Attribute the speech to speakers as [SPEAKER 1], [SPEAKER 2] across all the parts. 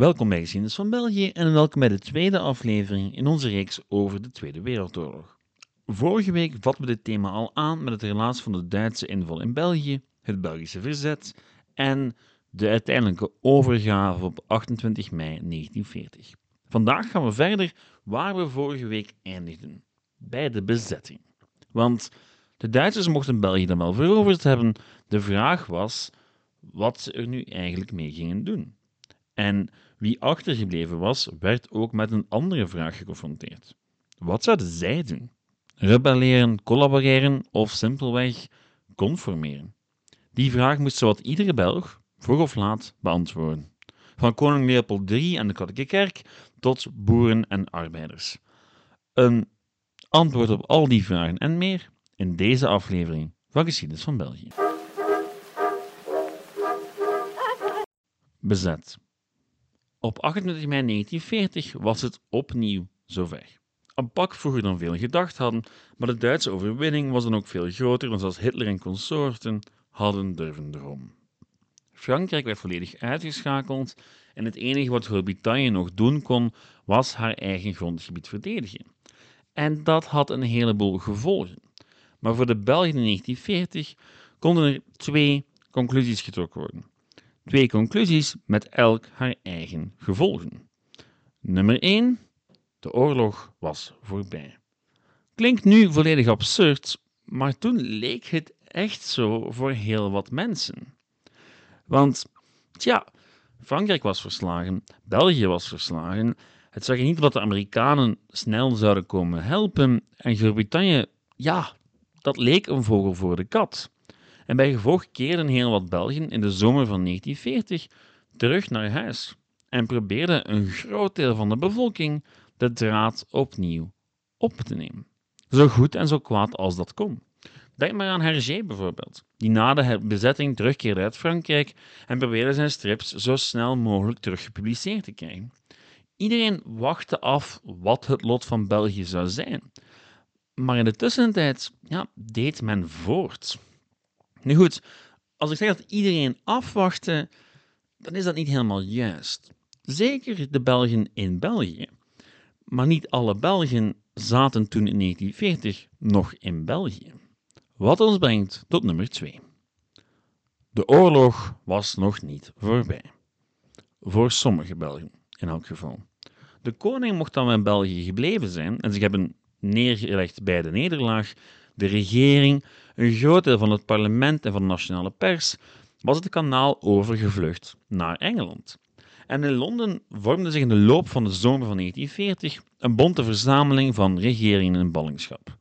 [SPEAKER 1] Welkom bij Geschiedenis van België en welkom bij de tweede aflevering in onze reeks over de Tweede Wereldoorlog. Vorige week vatten we dit thema al aan met het relaas van de Duitse inval in België, het Belgische verzet en de uiteindelijke overgave op 28 mei 1940. Vandaag gaan we verder waar we vorige week eindigden, bij de bezetting. Want de Duitsers mochten België dan wel veroverd hebben, de vraag was wat ze er nu eigenlijk mee gingen doen. En wie achtergebleven was, werd ook met een andere vraag geconfronteerd. Wat zouden zij doen? Rebelleren, collaboreren of simpelweg conformeren? Die vraag moest zowat iedere Belg, vroeg of laat, beantwoorden. Van koning Leopold III en de katholieke kerk tot boeren en arbeiders. Een antwoord op al die vragen en meer in deze aflevering van Geschiedenis van België. Bezet. Op 28 mei 1940 was het opnieuw zover. Een pak vroeger dan veel gedacht hadden, maar de Duitse overwinning was dan ook veel groter dan zoals Hitler en consorten hadden durven dromen. Frankrijk werd volledig uitgeschakeld en het enige wat Groot-Brittannië nog doen kon, was haar eigen grondgebied verdedigen. En dat had een heleboel gevolgen. Maar voor de Belgen in 1940 konden er twee conclusies getrokken worden. Twee conclusies met elk haar eigen gevolgen. Nummer 1. De oorlog was voorbij. Klinkt nu volledig absurd, maar toen leek het echt zo voor heel wat mensen. Want, tja, Frankrijk was verslagen, België was verslagen. Het zag er niet dat de Amerikanen snel zouden komen helpen. En Groot-Brittannië, ja, dat leek een vogel voor de kat. En bij gevolg keerden heel wat Belgen in de zomer van 1940 terug naar huis en probeerden een groot deel van de bevolking de draad opnieuw op te nemen. Zo goed en zo kwaad als dat kon. Denk maar aan Hergé bijvoorbeeld, die na de bezetting terugkeerde uit Frankrijk en probeerde zijn strips zo snel mogelijk terug gepubliceerd te krijgen. Iedereen wachtte af wat het lot van België zou zijn. Maar in de tussentijd ja, deed men voort. Nu goed, als ik zeg dat iedereen afwachtte, dan is dat niet helemaal juist. Zeker de Belgen in België. Maar niet alle Belgen zaten toen in 1940 nog in België. Wat ons brengt tot nummer 2. De oorlog was nog niet voorbij. Voor sommige Belgen, in elk geval. De koning mocht dan in België gebleven zijn en zich hebben neergelegd bij de nederlaag. De regering, een groot deel van het parlement en van de nationale pers was het kanaal overgevlucht naar Engeland. En in Londen vormde zich in de loop van de zomer van 1940 een bonte verzameling van regeringen in ballingschap.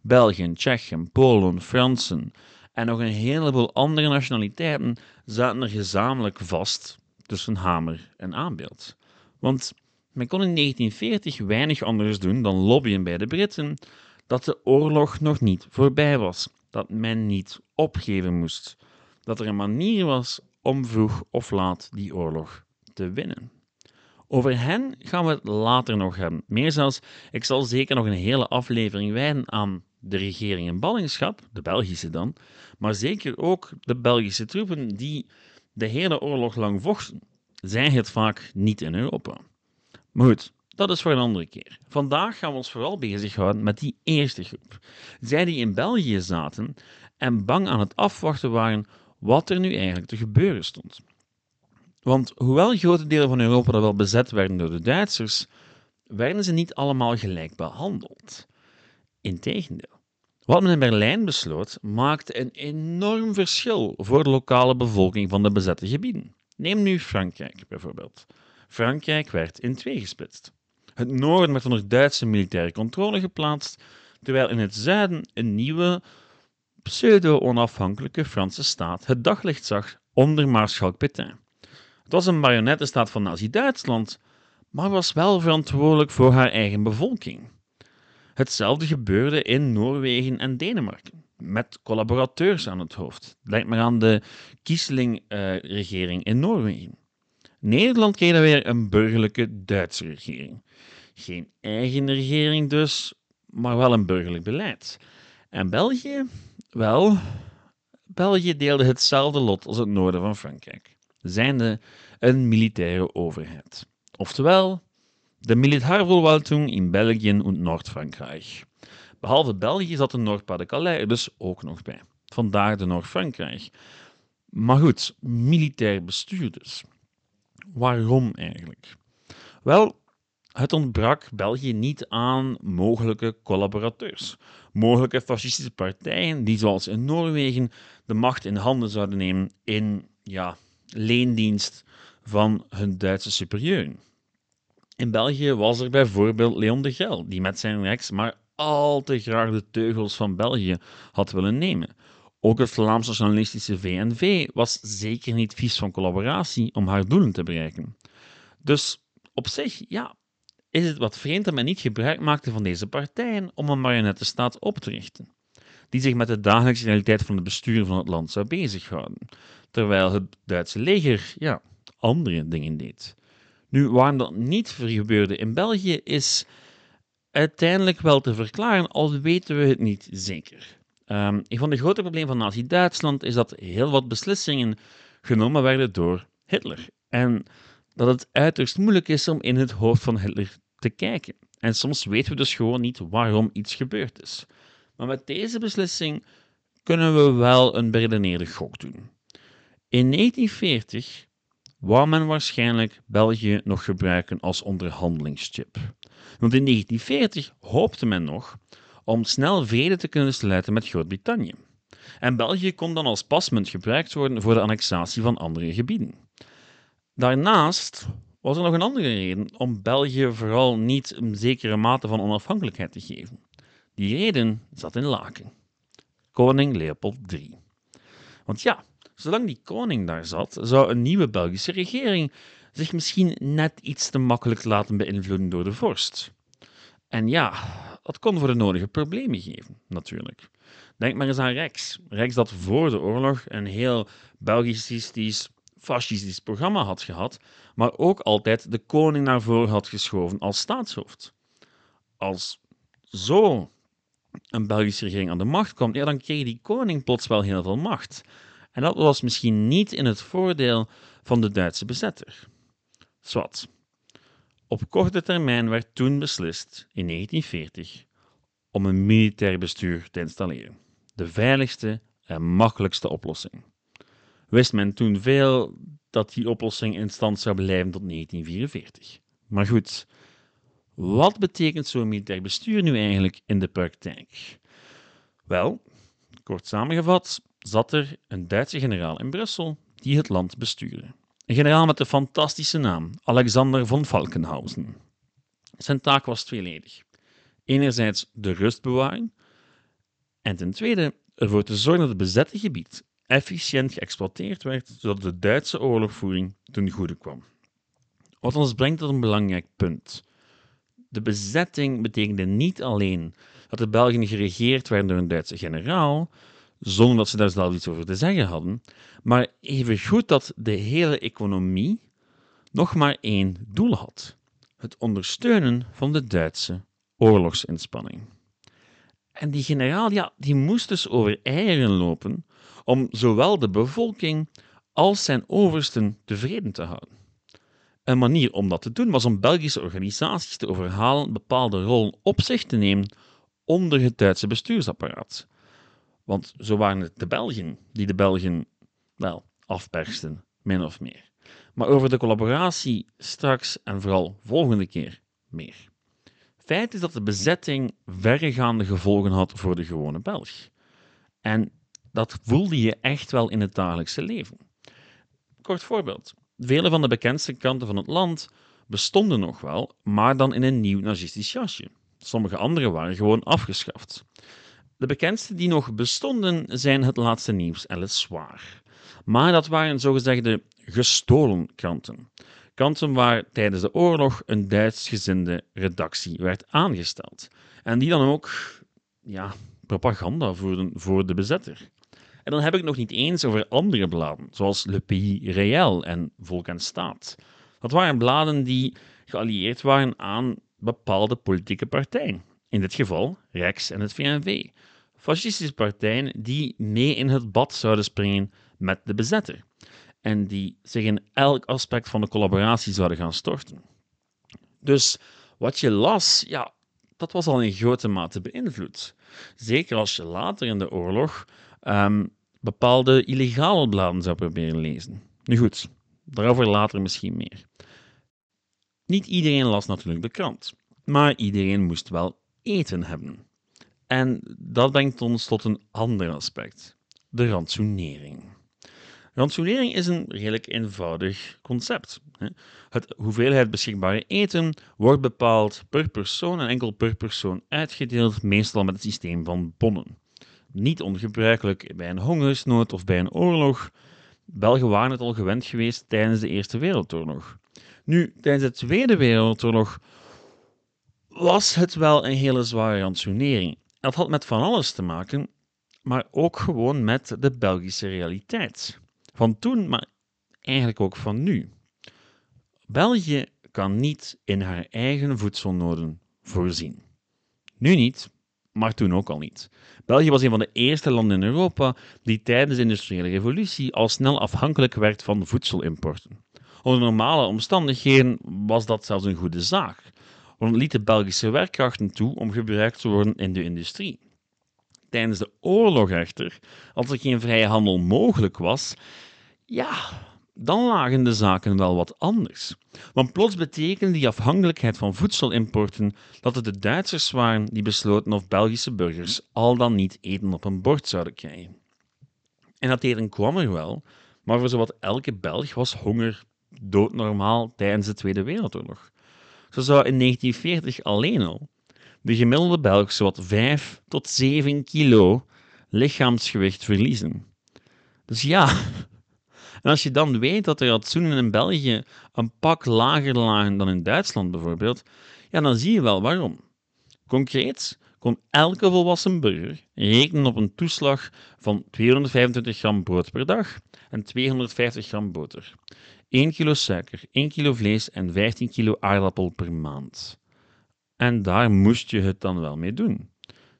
[SPEAKER 1] België, Tsjechië, Polen, Fransen en nog een heleboel andere nationaliteiten zaten er gezamenlijk vast tussen hamer en aanbeeld. Want men kon in 1940 weinig anders doen dan lobbyen bij de Britten dat de oorlog nog niet voorbij was, dat men niet opgeven moest, dat er een manier was om vroeg of laat die oorlog te winnen. Over hen gaan we het later nog hebben. Meer zelfs, ik zal zeker nog een hele aflevering wijden aan de regering in ballingschap, de Belgische dan, maar zeker ook de Belgische troepen die de hele oorlog lang vochten. Zij het vaak niet in Europa. Maar goed, dat is voor een andere keer. Vandaag gaan we ons vooral bezighouden met die eerste groep. Zij die in België zaten en bang aan het afwachten waren wat er nu eigenlijk te gebeuren stond. Want hoewel grote delen van Europa wel bezet werden door de Duitsers, werden ze niet allemaal gelijk behandeld. Integendeel. Wat men in Berlijn besloot, maakte een enorm verschil voor de lokale bevolking van de bezette gebieden. Neem nu Frankrijk bijvoorbeeld. Frankrijk werd in twee gesplitst. Het noorden werd onder Duitse militaire controle geplaatst, terwijl in het zuiden een nieuwe, pseudo-onafhankelijke Franse staat het daglicht zag onder Maarschalk Pétain. Het was een marionettenstaat van Nazi-Duitsland, maar was wel verantwoordelijk voor haar eigen bevolking. Hetzelfde gebeurde in Noorwegen en Denemarken, met collaborateurs aan het hoofd. Denk maar aan de Kiesling-regering in Noorwegen. Nederland kreeg dan weer een burgerlijke Duitse regering. Geen eigen regering dus, maar wel een burgerlijk beleid. En België? Wel, België deelde hetzelfde lot als het noorden van Frankrijk. zijnde een militaire overheid. Oftewel, de Militärverwaltung in België en Noord-Frankrijk. Behalve België zat de Noord-Pas-de-Calais er dus ook nog bij. Vandaar de Noord-Frankrijk. Maar goed, militair bestuur dus. Waarom eigenlijk? Wel, het ontbrak België niet aan mogelijke collaborateurs, mogelijke fascistische partijen die, zoals in Noorwegen, de macht in handen zouden nemen in ja, leendienst van hun Duitse superieuren. In België was er bijvoorbeeld Leon de Gel, die met zijn rechts maar al te graag de teugels van België had willen nemen. Ook het Vlaamse nationalistische VNV was zeker niet vies van collaboratie om haar doelen te bereiken. Dus op zich, ja, is het wat vreemd dat men niet gebruik maakte van deze partijen om een marionettenstaat op te richten, die zich met de dagelijkse realiteit van het bestuur van het land zou bezighouden, terwijl het Duitse leger, ja, andere dingen deed. Nu, waarom dat niet gebeurde in België is uiteindelijk wel te verklaren, al weten we het niet zeker. Um, een van de grote problemen van Nazi-Duitsland is dat heel wat beslissingen genomen werden door Hitler. En dat het uiterst moeilijk is om in het hoofd van Hitler te kijken. En soms weten we dus gewoon niet waarom iets gebeurd is. Maar met deze beslissing kunnen we wel een beredeneerde gok doen. In 1940 wou men waarschijnlijk België nog gebruiken als onderhandelingschip. Want in 1940 hoopte men nog om snel vrede te kunnen sluiten met Groot-Brittannië. En België kon dan als pasmunt gebruikt worden voor de annexatie van andere gebieden. Daarnaast was er nog een andere reden om België vooral niet een zekere mate van onafhankelijkheid te geven. Die reden zat in Laken. Koning Leopold III. Want ja, zolang die koning daar zat, zou een nieuwe Belgische regering zich misschien net iets te makkelijk laten beïnvloeden door de vorst. En ja, dat kon voor de nodige problemen geven, natuurlijk. Denk maar eens aan Rex. Rex dat voor de oorlog een heel Belgisch fascistisch programma had gehad, maar ook altijd de koning naar voren had geschoven als staatshoofd. Als zo een Belgische regering aan de macht kwam, ja, dan kreeg die koning plots wel heel veel macht. En dat was misschien niet in het voordeel van de Duitse bezetter. Zwat. Op korte termijn werd toen beslist, in 1940, om een militair bestuur te installeren. De veiligste en makkelijkste oplossing. Wist men toen veel dat die oplossing in stand zou blijven tot 1944. Maar goed, wat betekent zo'n militair bestuur nu eigenlijk in de praktijk? Wel, kort samengevat, zat er een Duitse generaal in Brussel die het land bestuurde. Een generaal met de fantastische naam Alexander von Falkenhausen. Zijn taak was tweeledig. Enerzijds de rust bewaren en ten tweede ervoor te zorgen dat het bezette gebied efficiënt geëxploiteerd werd, zodat de Duitse oorlogvoering ten goede kwam. Wat ons brengt tot een belangrijk punt. De bezetting betekende niet alleen dat de Belgen geregeerd werden door een Duitse generaal, zonder dat ze daar zelf iets over te zeggen hadden, maar even goed dat de hele economie nog maar één doel had: het ondersteunen van de Duitse oorlogsinspanning. En die generaal, ja, die moest dus over eieren lopen om zowel de bevolking als zijn oversten tevreden te houden. Een manier om dat te doen was om Belgische organisaties te overhalen bepaalde rollen op zich te nemen onder het Duitse bestuursapparaat. Want zo waren het de Belgen die de Belgen, wel, afpersten, min of meer. Maar over de collaboratie straks en vooral volgende keer meer. Feit is dat de bezetting verregaande gevolgen had voor de gewone Belg. En dat voelde je echt wel in het dagelijkse leven. Kort voorbeeld. Vele van de bekendste kanten van het land bestonden nog wel, maar dan in een nieuw nazistisch jasje. Sommige andere waren gewoon afgeschaft. De bekendste die nog bestonden zijn het laatste nieuws en zwaar. Maar dat waren zogezegde gestolen kranten. Kranten waar tijdens de oorlog een Duitsgezinde redactie werd aangesteld. En die dan ook ja, propaganda voerden voor de bezetter. En dan heb ik nog niet eens over andere bladen, zoals Le Pays Réel en Volk en Staat. Dat waren bladen die geallieerd waren aan bepaalde politieke partijen. In dit geval Rex en het VNV. Fascistische partijen die mee in het bad zouden springen met de bezetter. en die zich in elk aspect van de collaboratie zouden gaan storten. Dus wat je las, ja, dat was al in grote mate beïnvloed. Zeker als je later in de oorlog um, bepaalde illegale bladen zou proberen lezen. Nu goed, daarover later misschien meer. Niet iedereen las natuurlijk de krant, maar iedereen moest wel eten hebben. En dat brengt ons tot een ander aspect: de rantsoenering. Rantsoenering is een redelijk eenvoudig concept. Het hoeveelheid beschikbare eten wordt bepaald per persoon en enkel per persoon uitgedeeld, meestal met het systeem van bonnen. Niet ongebruikelijk bij een hongersnood of bij een oorlog. Belgen waren het al gewend geweest tijdens de Eerste Wereldoorlog. Nu, tijdens de Tweede Wereldoorlog was het wel een hele zware rantsoenering. Dat had met van alles te maken, maar ook gewoon met de Belgische realiteit. Van toen, maar eigenlijk ook van nu. België kan niet in haar eigen voedselnoden voorzien. Nu niet, maar toen ook al niet. België was een van de eerste landen in Europa die tijdens de industriële revolutie al snel afhankelijk werd van voedselimporten. Onder normale omstandigheden was dat zelfs een goede zaak, want liet de Belgische werkkrachten toe om gebruikt te worden in de industrie. Tijdens de oorlog echter, als er geen vrije handel mogelijk was, ja, dan lagen de zaken wel wat anders. Want plots betekende die afhankelijkheid van voedselimporten dat het de Duitsers waren die besloten of Belgische burgers al dan niet eten op een bord zouden krijgen. En dat eten kwam er wel, maar voor zowat elke Belg was honger doodnormaal tijdens de Tweede Wereldoorlog. Zo zou in 1940 alleen al de gemiddelde Belg zowat 5 tot 7 kilo lichaamsgewicht verliezen. Dus ja, en als je dan weet dat de ratsoenen in België een pak lager lagen dan in Duitsland bijvoorbeeld, ja, dan zie je wel waarom. Concreet kon elke volwassen burger rekenen op een toeslag van 225 gram brood per dag en 250 gram boter. 1 kilo suiker, 1 kilo vlees en 15 kilo aardappel per maand. En daar moest je het dan wel mee doen.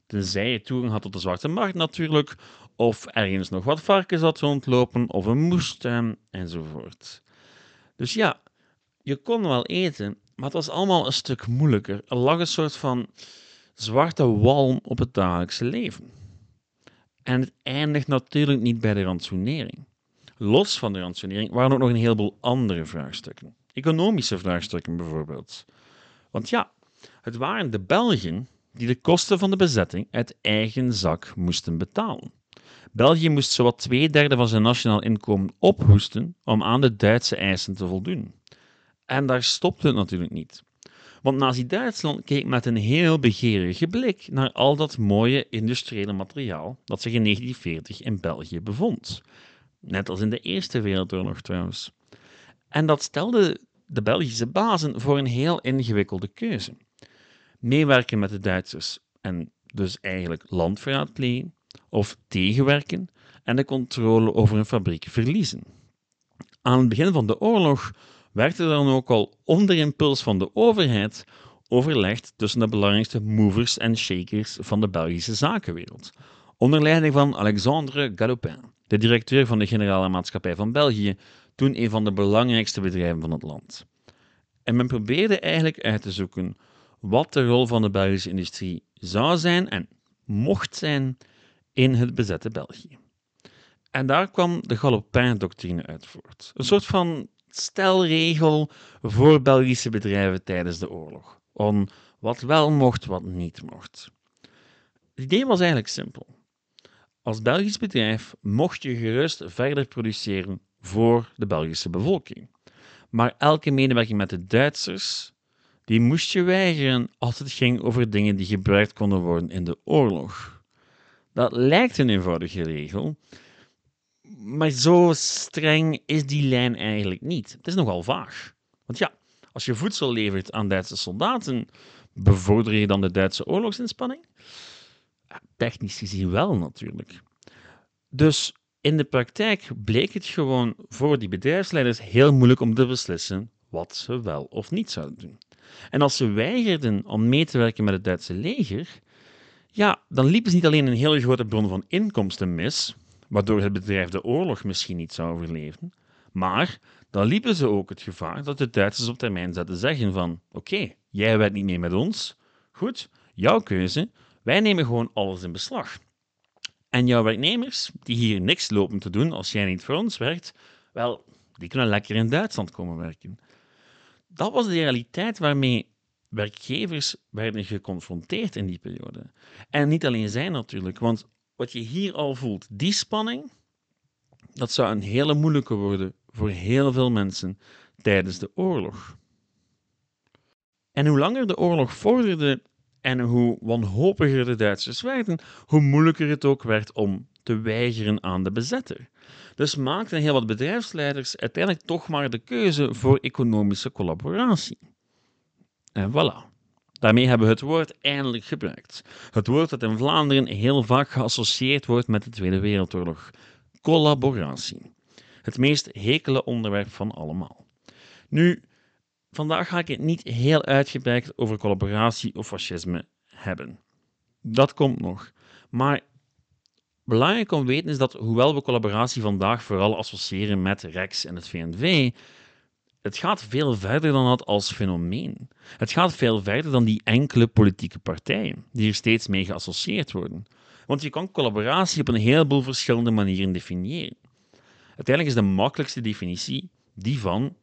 [SPEAKER 1] Tenzij je toegang had tot de zwarte markt natuurlijk, of ergens nog wat varkens had rondlopen, of een moestuin, enzovoort. Dus ja, je kon wel eten, maar het was allemaal een stuk moeilijker. Er lag een soort van zwarte walm op het dagelijkse leven. En het eindigt natuurlijk niet bij de rantsoenering. Los van de rantsoenering waren ook nog een heleboel andere vraagstukken. Economische vraagstukken bijvoorbeeld. Want ja, het waren de Belgen die de kosten van de bezetting uit eigen zak moesten betalen. België moest zowat twee derde van zijn nationaal inkomen ophoesten om aan de Duitse eisen te voldoen. En daar stopte het natuurlijk niet. Want Nazi-Duitsland keek met een heel begeerige blik naar al dat mooie industriële materiaal dat zich in 1940 in België bevond. Net als in de Eerste Wereldoorlog trouwens. En dat stelde de Belgische bazen voor een heel ingewikkelde keuze. Meewerken met de Duitsers en dus eigenlijk landverraad plegen, of tegenwerken en de controle over een fabriek verliezen. Aan het begin van de oorlog werd er dan ook al onder impuls van de overheid overlegd tussen de belangrijkste movers en shakers van de Belgische zakenwereld, onder leiding van Alexandre Galopin, de directeur van de Generale Maatschappij van België, toen een van de belangrijkste bedrijven van het land. En men probeerde eigenlijk uit te zoeken wat de rol van de Belgische industrie zou zijn en mocht zijn in het bezette België. En daar kwam de Galopin-doctrine uit voort. Een soort van stelregel voor Belgische bedrijven tijdens de oorlog. Om wat wel mocht, wat niet mocht. Het idee was eigenlijk simpel. Als Belgisch bedrijf mocht je gerust verder produceren voor de Belgische bevolking. Maar elke medewerking met de Duitsers, die moest je weigeren als het ging over dingen die gebruikt konden worden in de oorlog. Dat lijkt een eenvoudige regel, maar zo streng is die lijn eigenlijk niet. Het is nogal vaag. Want ja, als je voedsel levert aan Duitse soldaten, bevorder je dan de Duitse oorlogsinspanning? Technisch gezien wel natuurlijk. Dus in de praktijk bleek het gewoon voor die bedrijfsleiders heel moeilijk om te beslissen wat ze wel of niet zouden doen. En als ze weigerden om mee te werken met het Duitse leger, ja, dan liepen ze niet alleen een hele grote bron van inkomsten mis, waardoor het bedrijf de oorlog misschien niet zou overleven, Maar dan liepen ze ook het gevaar dat de Duitsers op termijn zouden zeggen van oké, jij werkt niet mee met ons, goed, jouw keuze, wij nemen gewoon alles in beslag. En jouw werknemers, die hier niks lopen te doen als jij niet voor ons werkt, wel, die kunnen lekker in Duitsland komen werken. Dat was de realiteit waarmee werkgevers werden geconfronteerd in die periode. En niet alleen zij natuurlijk, want wat je hier al voelt, die spanning, dat zou een hele moeilijke worden voor heel veel mensen tijdens de oorlog. En hoe langer de oorlog vorderde en hoe wanhopiger de Duitsers werden, hoe moeilijker het ook werd om te weigeren aan de bezetter. Dus maakten heel wat bedrijfsleiders uiteindelijk toch maar de keuze voor economische collaboratie. En voilà. Daarmee hebben we het woord eindelijk gebruikt. Het woord dat in Vlaanderen heel vaak geassocieerd wordt met de Tweede Wereldoorlog: collaboratie. Het meest hekele onderwerp van allemaal. Nu, vandaag ga ik het niet heel uitgebreid over collaboratie of fascisme hebben. Dat komt nog. Maar belangrijk om te weten is dat, hoewel we collaboratie vandaag vooral associëren met Rex en het VNV, het gaat veel verder dan dat als fenomeen. Het gaat veel verder dan die enkele politieke partijen die er steeds mee geassocieerd worden. Want je kan collaboratie op een heleboel verschillende manieren definiëren. Uiteindelijk is de makkelijkste definitie die van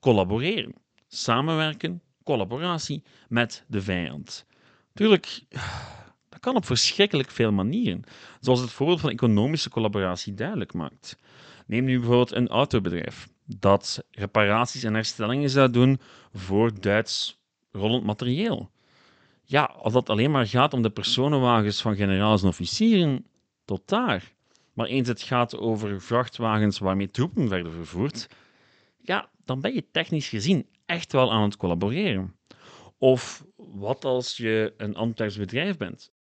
[SPEAKER 1] collaboreren. Samenwerken, collaboratie met de vijand. Tuurlijk, dat kan op verschrikkelijk veel manieren, zoals het voorbeeld van economische collaboratie duidelijk maakt. Neem nu bijvoorbeeld een autobedrijf dat reparaties en herstellingen zou doen voor Duits rollend materieel. Ja, als dat alleen maar gaat om de personenwagens van generaals en officieren, tot daar. Maar eens het gaat over vrachtwagens waarmee troepen werden vervoerd, ja, dan ben je technisch gezien echt wel aan het collaboreren. Of wat als je een Antwerps bedrijf bent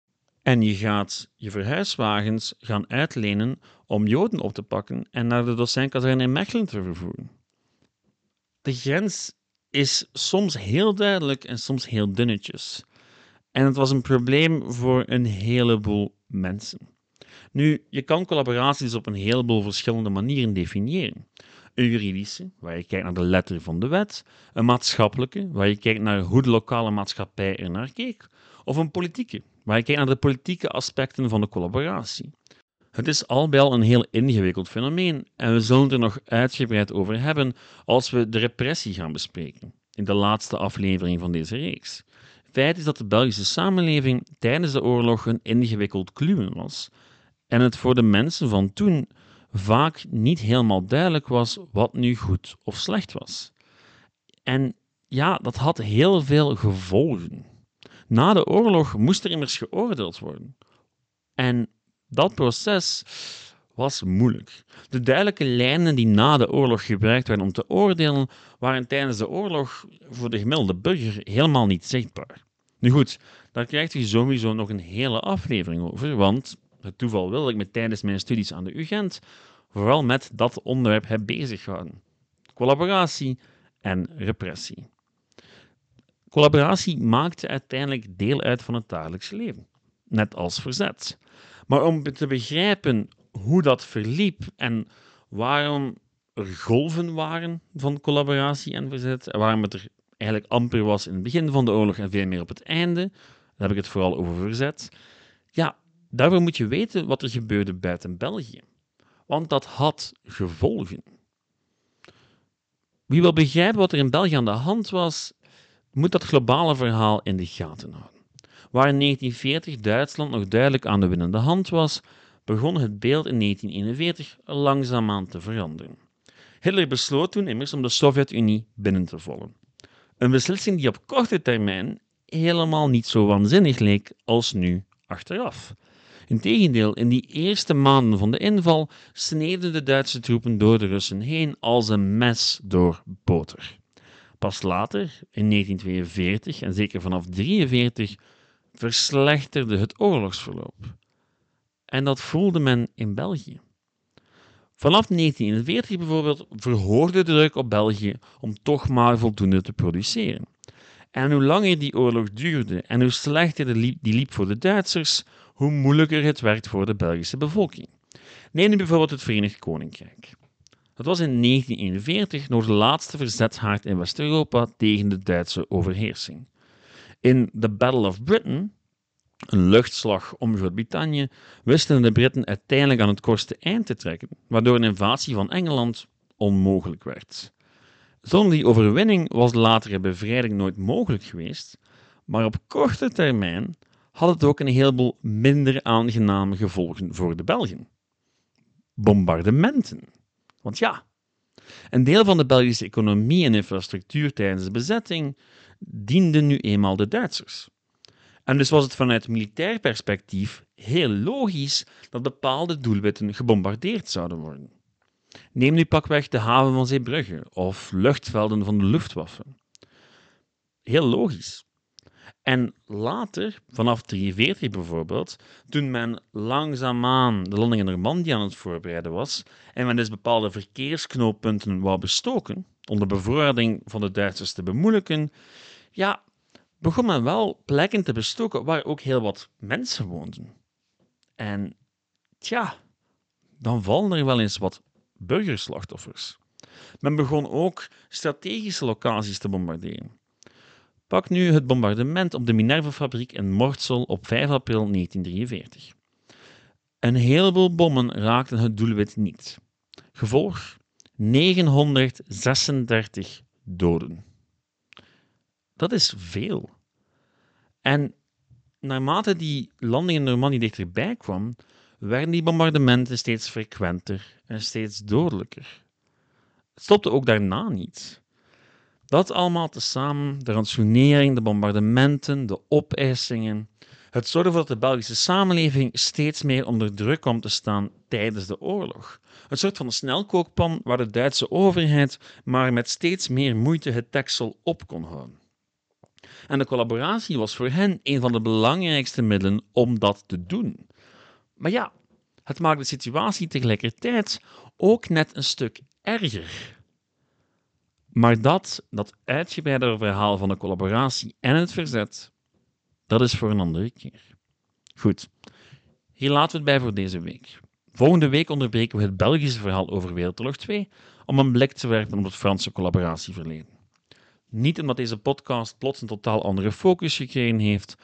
[SPEAKER 1] en je gaat je verhuiswagens gaan uitlenen om Joden op te pakken en naar de docentkazerne in Mechelen te vervoeren. De grens is soms heel duidelijk en soms heel dunnetjes. En het was een probleem voor een heleboel mensen. Nu, je kan collaboraties op een heleboel verschillende manieren definiëren. Een juridische, waar je kijkt naar de letter van de wet. Een maatschappelijke, waar je kijkt naar hoe de lokale maatschappij er naar keek. Of een politieke, waar je kijkt naar de politieke aspecten van de collaboratie. Het is al bij al een heel ingewikkeld fenomeen en we zullen het er nog uitgebreid over hebben als we de repressie gaan bespreken, in de laatste aflevering van deze reeks. Feit is dat de Belgische samenleving tijdens de oorlog een ingewikkeld kluwen was en het voor de mensen van toen vaak niet helemaal duidelijk was wat nu goed of slecht was. En ja, dat had heel veel gevolgen. Na de oorlog moest er immers geoordeeld worden. En dat proces was moeilijk. De duidelijke lijnen die na de oorlog gebruikt werden om te oordelen, waren tijdens de oorlog voor de gemiddelde burger helemaal niet zichtbaar. Nu goed, daar krijgt u sowieso nog een hele aflevering over, want het toeval wil dat ik me tijdens mijn studies aan de UGent vooral met dat onderwerp heb bezighouden. Collaboratie en repressie. Collaboratie maakte uiteindelijk deel uit van het dagelijks leven, net als verzet. Maar om te begrijpen hoe dat verliep en waarom er golven waren van collaboratie en verzet, en waarom het er eigenlijk amper was in het begin van de oorlog en veel meer op het einde, dan heb ik het vooral over verzet. Ja, daarvoor moet je weten wat er gebeurde buiten België. Want dat had gevolgen. Wie wil begrijpen wat er in België aan de hand was, moet dat globale verhaal in de gaten houden. Waar in 1940 Duitsland nog duidelijk aan de winnende hand was, begon het beeld in 1941 langzaamaan te veranderen. Hitler besloot toen immers om de Sovjet-Unie binnen te vallen. Een beslissing die op korte termijn helemaal niet zo waanzinnig leek als nu achteraf. Integendeel, in die eerste maanden van de inval sneden de Duitse troepen door de Russen heen als een mes door boter. Pas later, in 1942 en zeker vanaf 1943, verslechterde het oorlogsverloop. En dat voelde men in België. Vanaf 1941 bijvoorbeeld verhoogde de druk op België om toch maar voldoende te produceren. En hoe langer die oorlog duurde en hoe slechter die liep voor de Duitsers, hoe moeilijker het werd voor de Belgische bevolking. Neem nu bijvoorbeeld het Verenigd Koninkrijk. Dat was in 1941 nog de laatste verzetshaard in West-Europa tegen de Duitse overheersing. In The Battle of Britain, een luchtslag om Groot-Brittannië, wisten de Britten uiteindelijk aan het kortste eind te trekken, waardoor een invasie van Engeland onmogelijk werd. Zonder die overwinning was de latere bevrijding nooit mogelijk geweest, maar op korte termijn had het ook een heleboel minder aangename gevolgen voor de Belgen. Bombardementen. Want ja, een deel van de Belgische economie en infrastructuur tijdens de bezetting diende nu eenmaal de Duitsers. En dus was het vanuit militair perspectief heel logisch dat bepaalde doelwitten gebombardeerd zouden worden. Neem nu pakweg de haven van Zeebrugge of luchtvelden van de Luftwaffe. Heel logisch. En later, vanaf 1943 bijvoorbeeld, toen men langzaamaan de landing in Normandië aan het voorbereiden was en men dus bepaalde verkeersknooppunten wou bestoken, om de bevoorrading van de Duitsers te bemoeilijken, ja, begon men wel plekken te bestoken waar ook heel wat mensen woonden. En tja, dan vallen er wel eens wat burgerslachtoffers. Men begon ook strategische locaties te bombarderen. Pak nu het bombardement op de Minerva-fabriek in Mortsel op 5 april 1943. Een heleboel bommen raakten het doelwit niet. Gevolg 936 doden. Dat is veel. En naarmate die landing in Normandië dichterbij kwam, werden die bombardementen steeds frequenter en steeds dodelijker. Het stopte ook daarna niet. Dat allemaal tezamen, de ransonering, de bombardementen, de opeisingen, het zorgde ervoor dat de Belgische samenleving steeds meer onder druk kwam te staan tijdens de oorlog. Een soort van snelkookpan waar de Duitse overheid maar met steeds meer moeite het deksel op kon houden. En de collaboratie was voor hen een van de belangrijkste middelen om dat te doen. Maar ja, het maakt de situatie tegelijkertijd ook net een stuk erger. Maar dat, dat uitgebreide verhaal van de collaboratie en het verzet, dat is voor een andere keer. Goed, hier laten we het bij voor deze week. Volgende week onderbreken we het Belgische verhaal over Wereldoorlog 2 om een blik te werpen op het Franse collaboratieverleden. Niet omdat deze podcast plots een totaal andere focus gekregen heeft,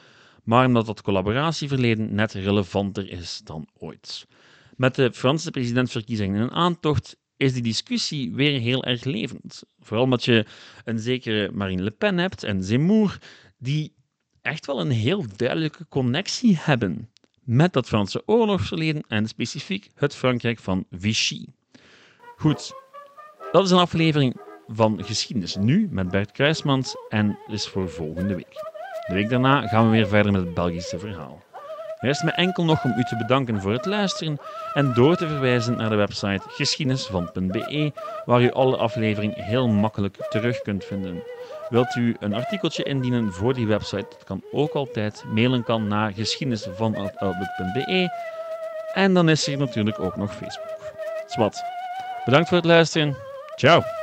[SPEAKER 1] maar omdat dat collaboratieverleden net relevanter is dan ooit. Met de Franse presidentsverkiezingen in aantocht is die discussie weer heel erg levend. Vooral omdat je een zekere Marine Le Pen hebt en Zemmour, die echt wel een heel duidelijke connectie hebben met dat Franse oorlogsverleden en specifiek het Frankrijk van Vichy. Goed, dat is een aflevering van Geschiedenis Nu met Bert Kruismans en is voor volgende week. De week daarna gaan we weer verder met het Belgische verhaal. Rest me enkel nog om u te bedanken voor het luisteren en door te verwijzen naar de website geschiedenisvan.be, waar u alle afleveringen heel makkelijk terug kunt vinden. Wilt u een artikeltje indienen voor die website? Dat kan ook altijd. Mailen kan naar geschiedenisvan.outlook.be. En dan is er natuurlijk ook nog Facebook. Zwat. Bedankt voor het luisteren. Ciao.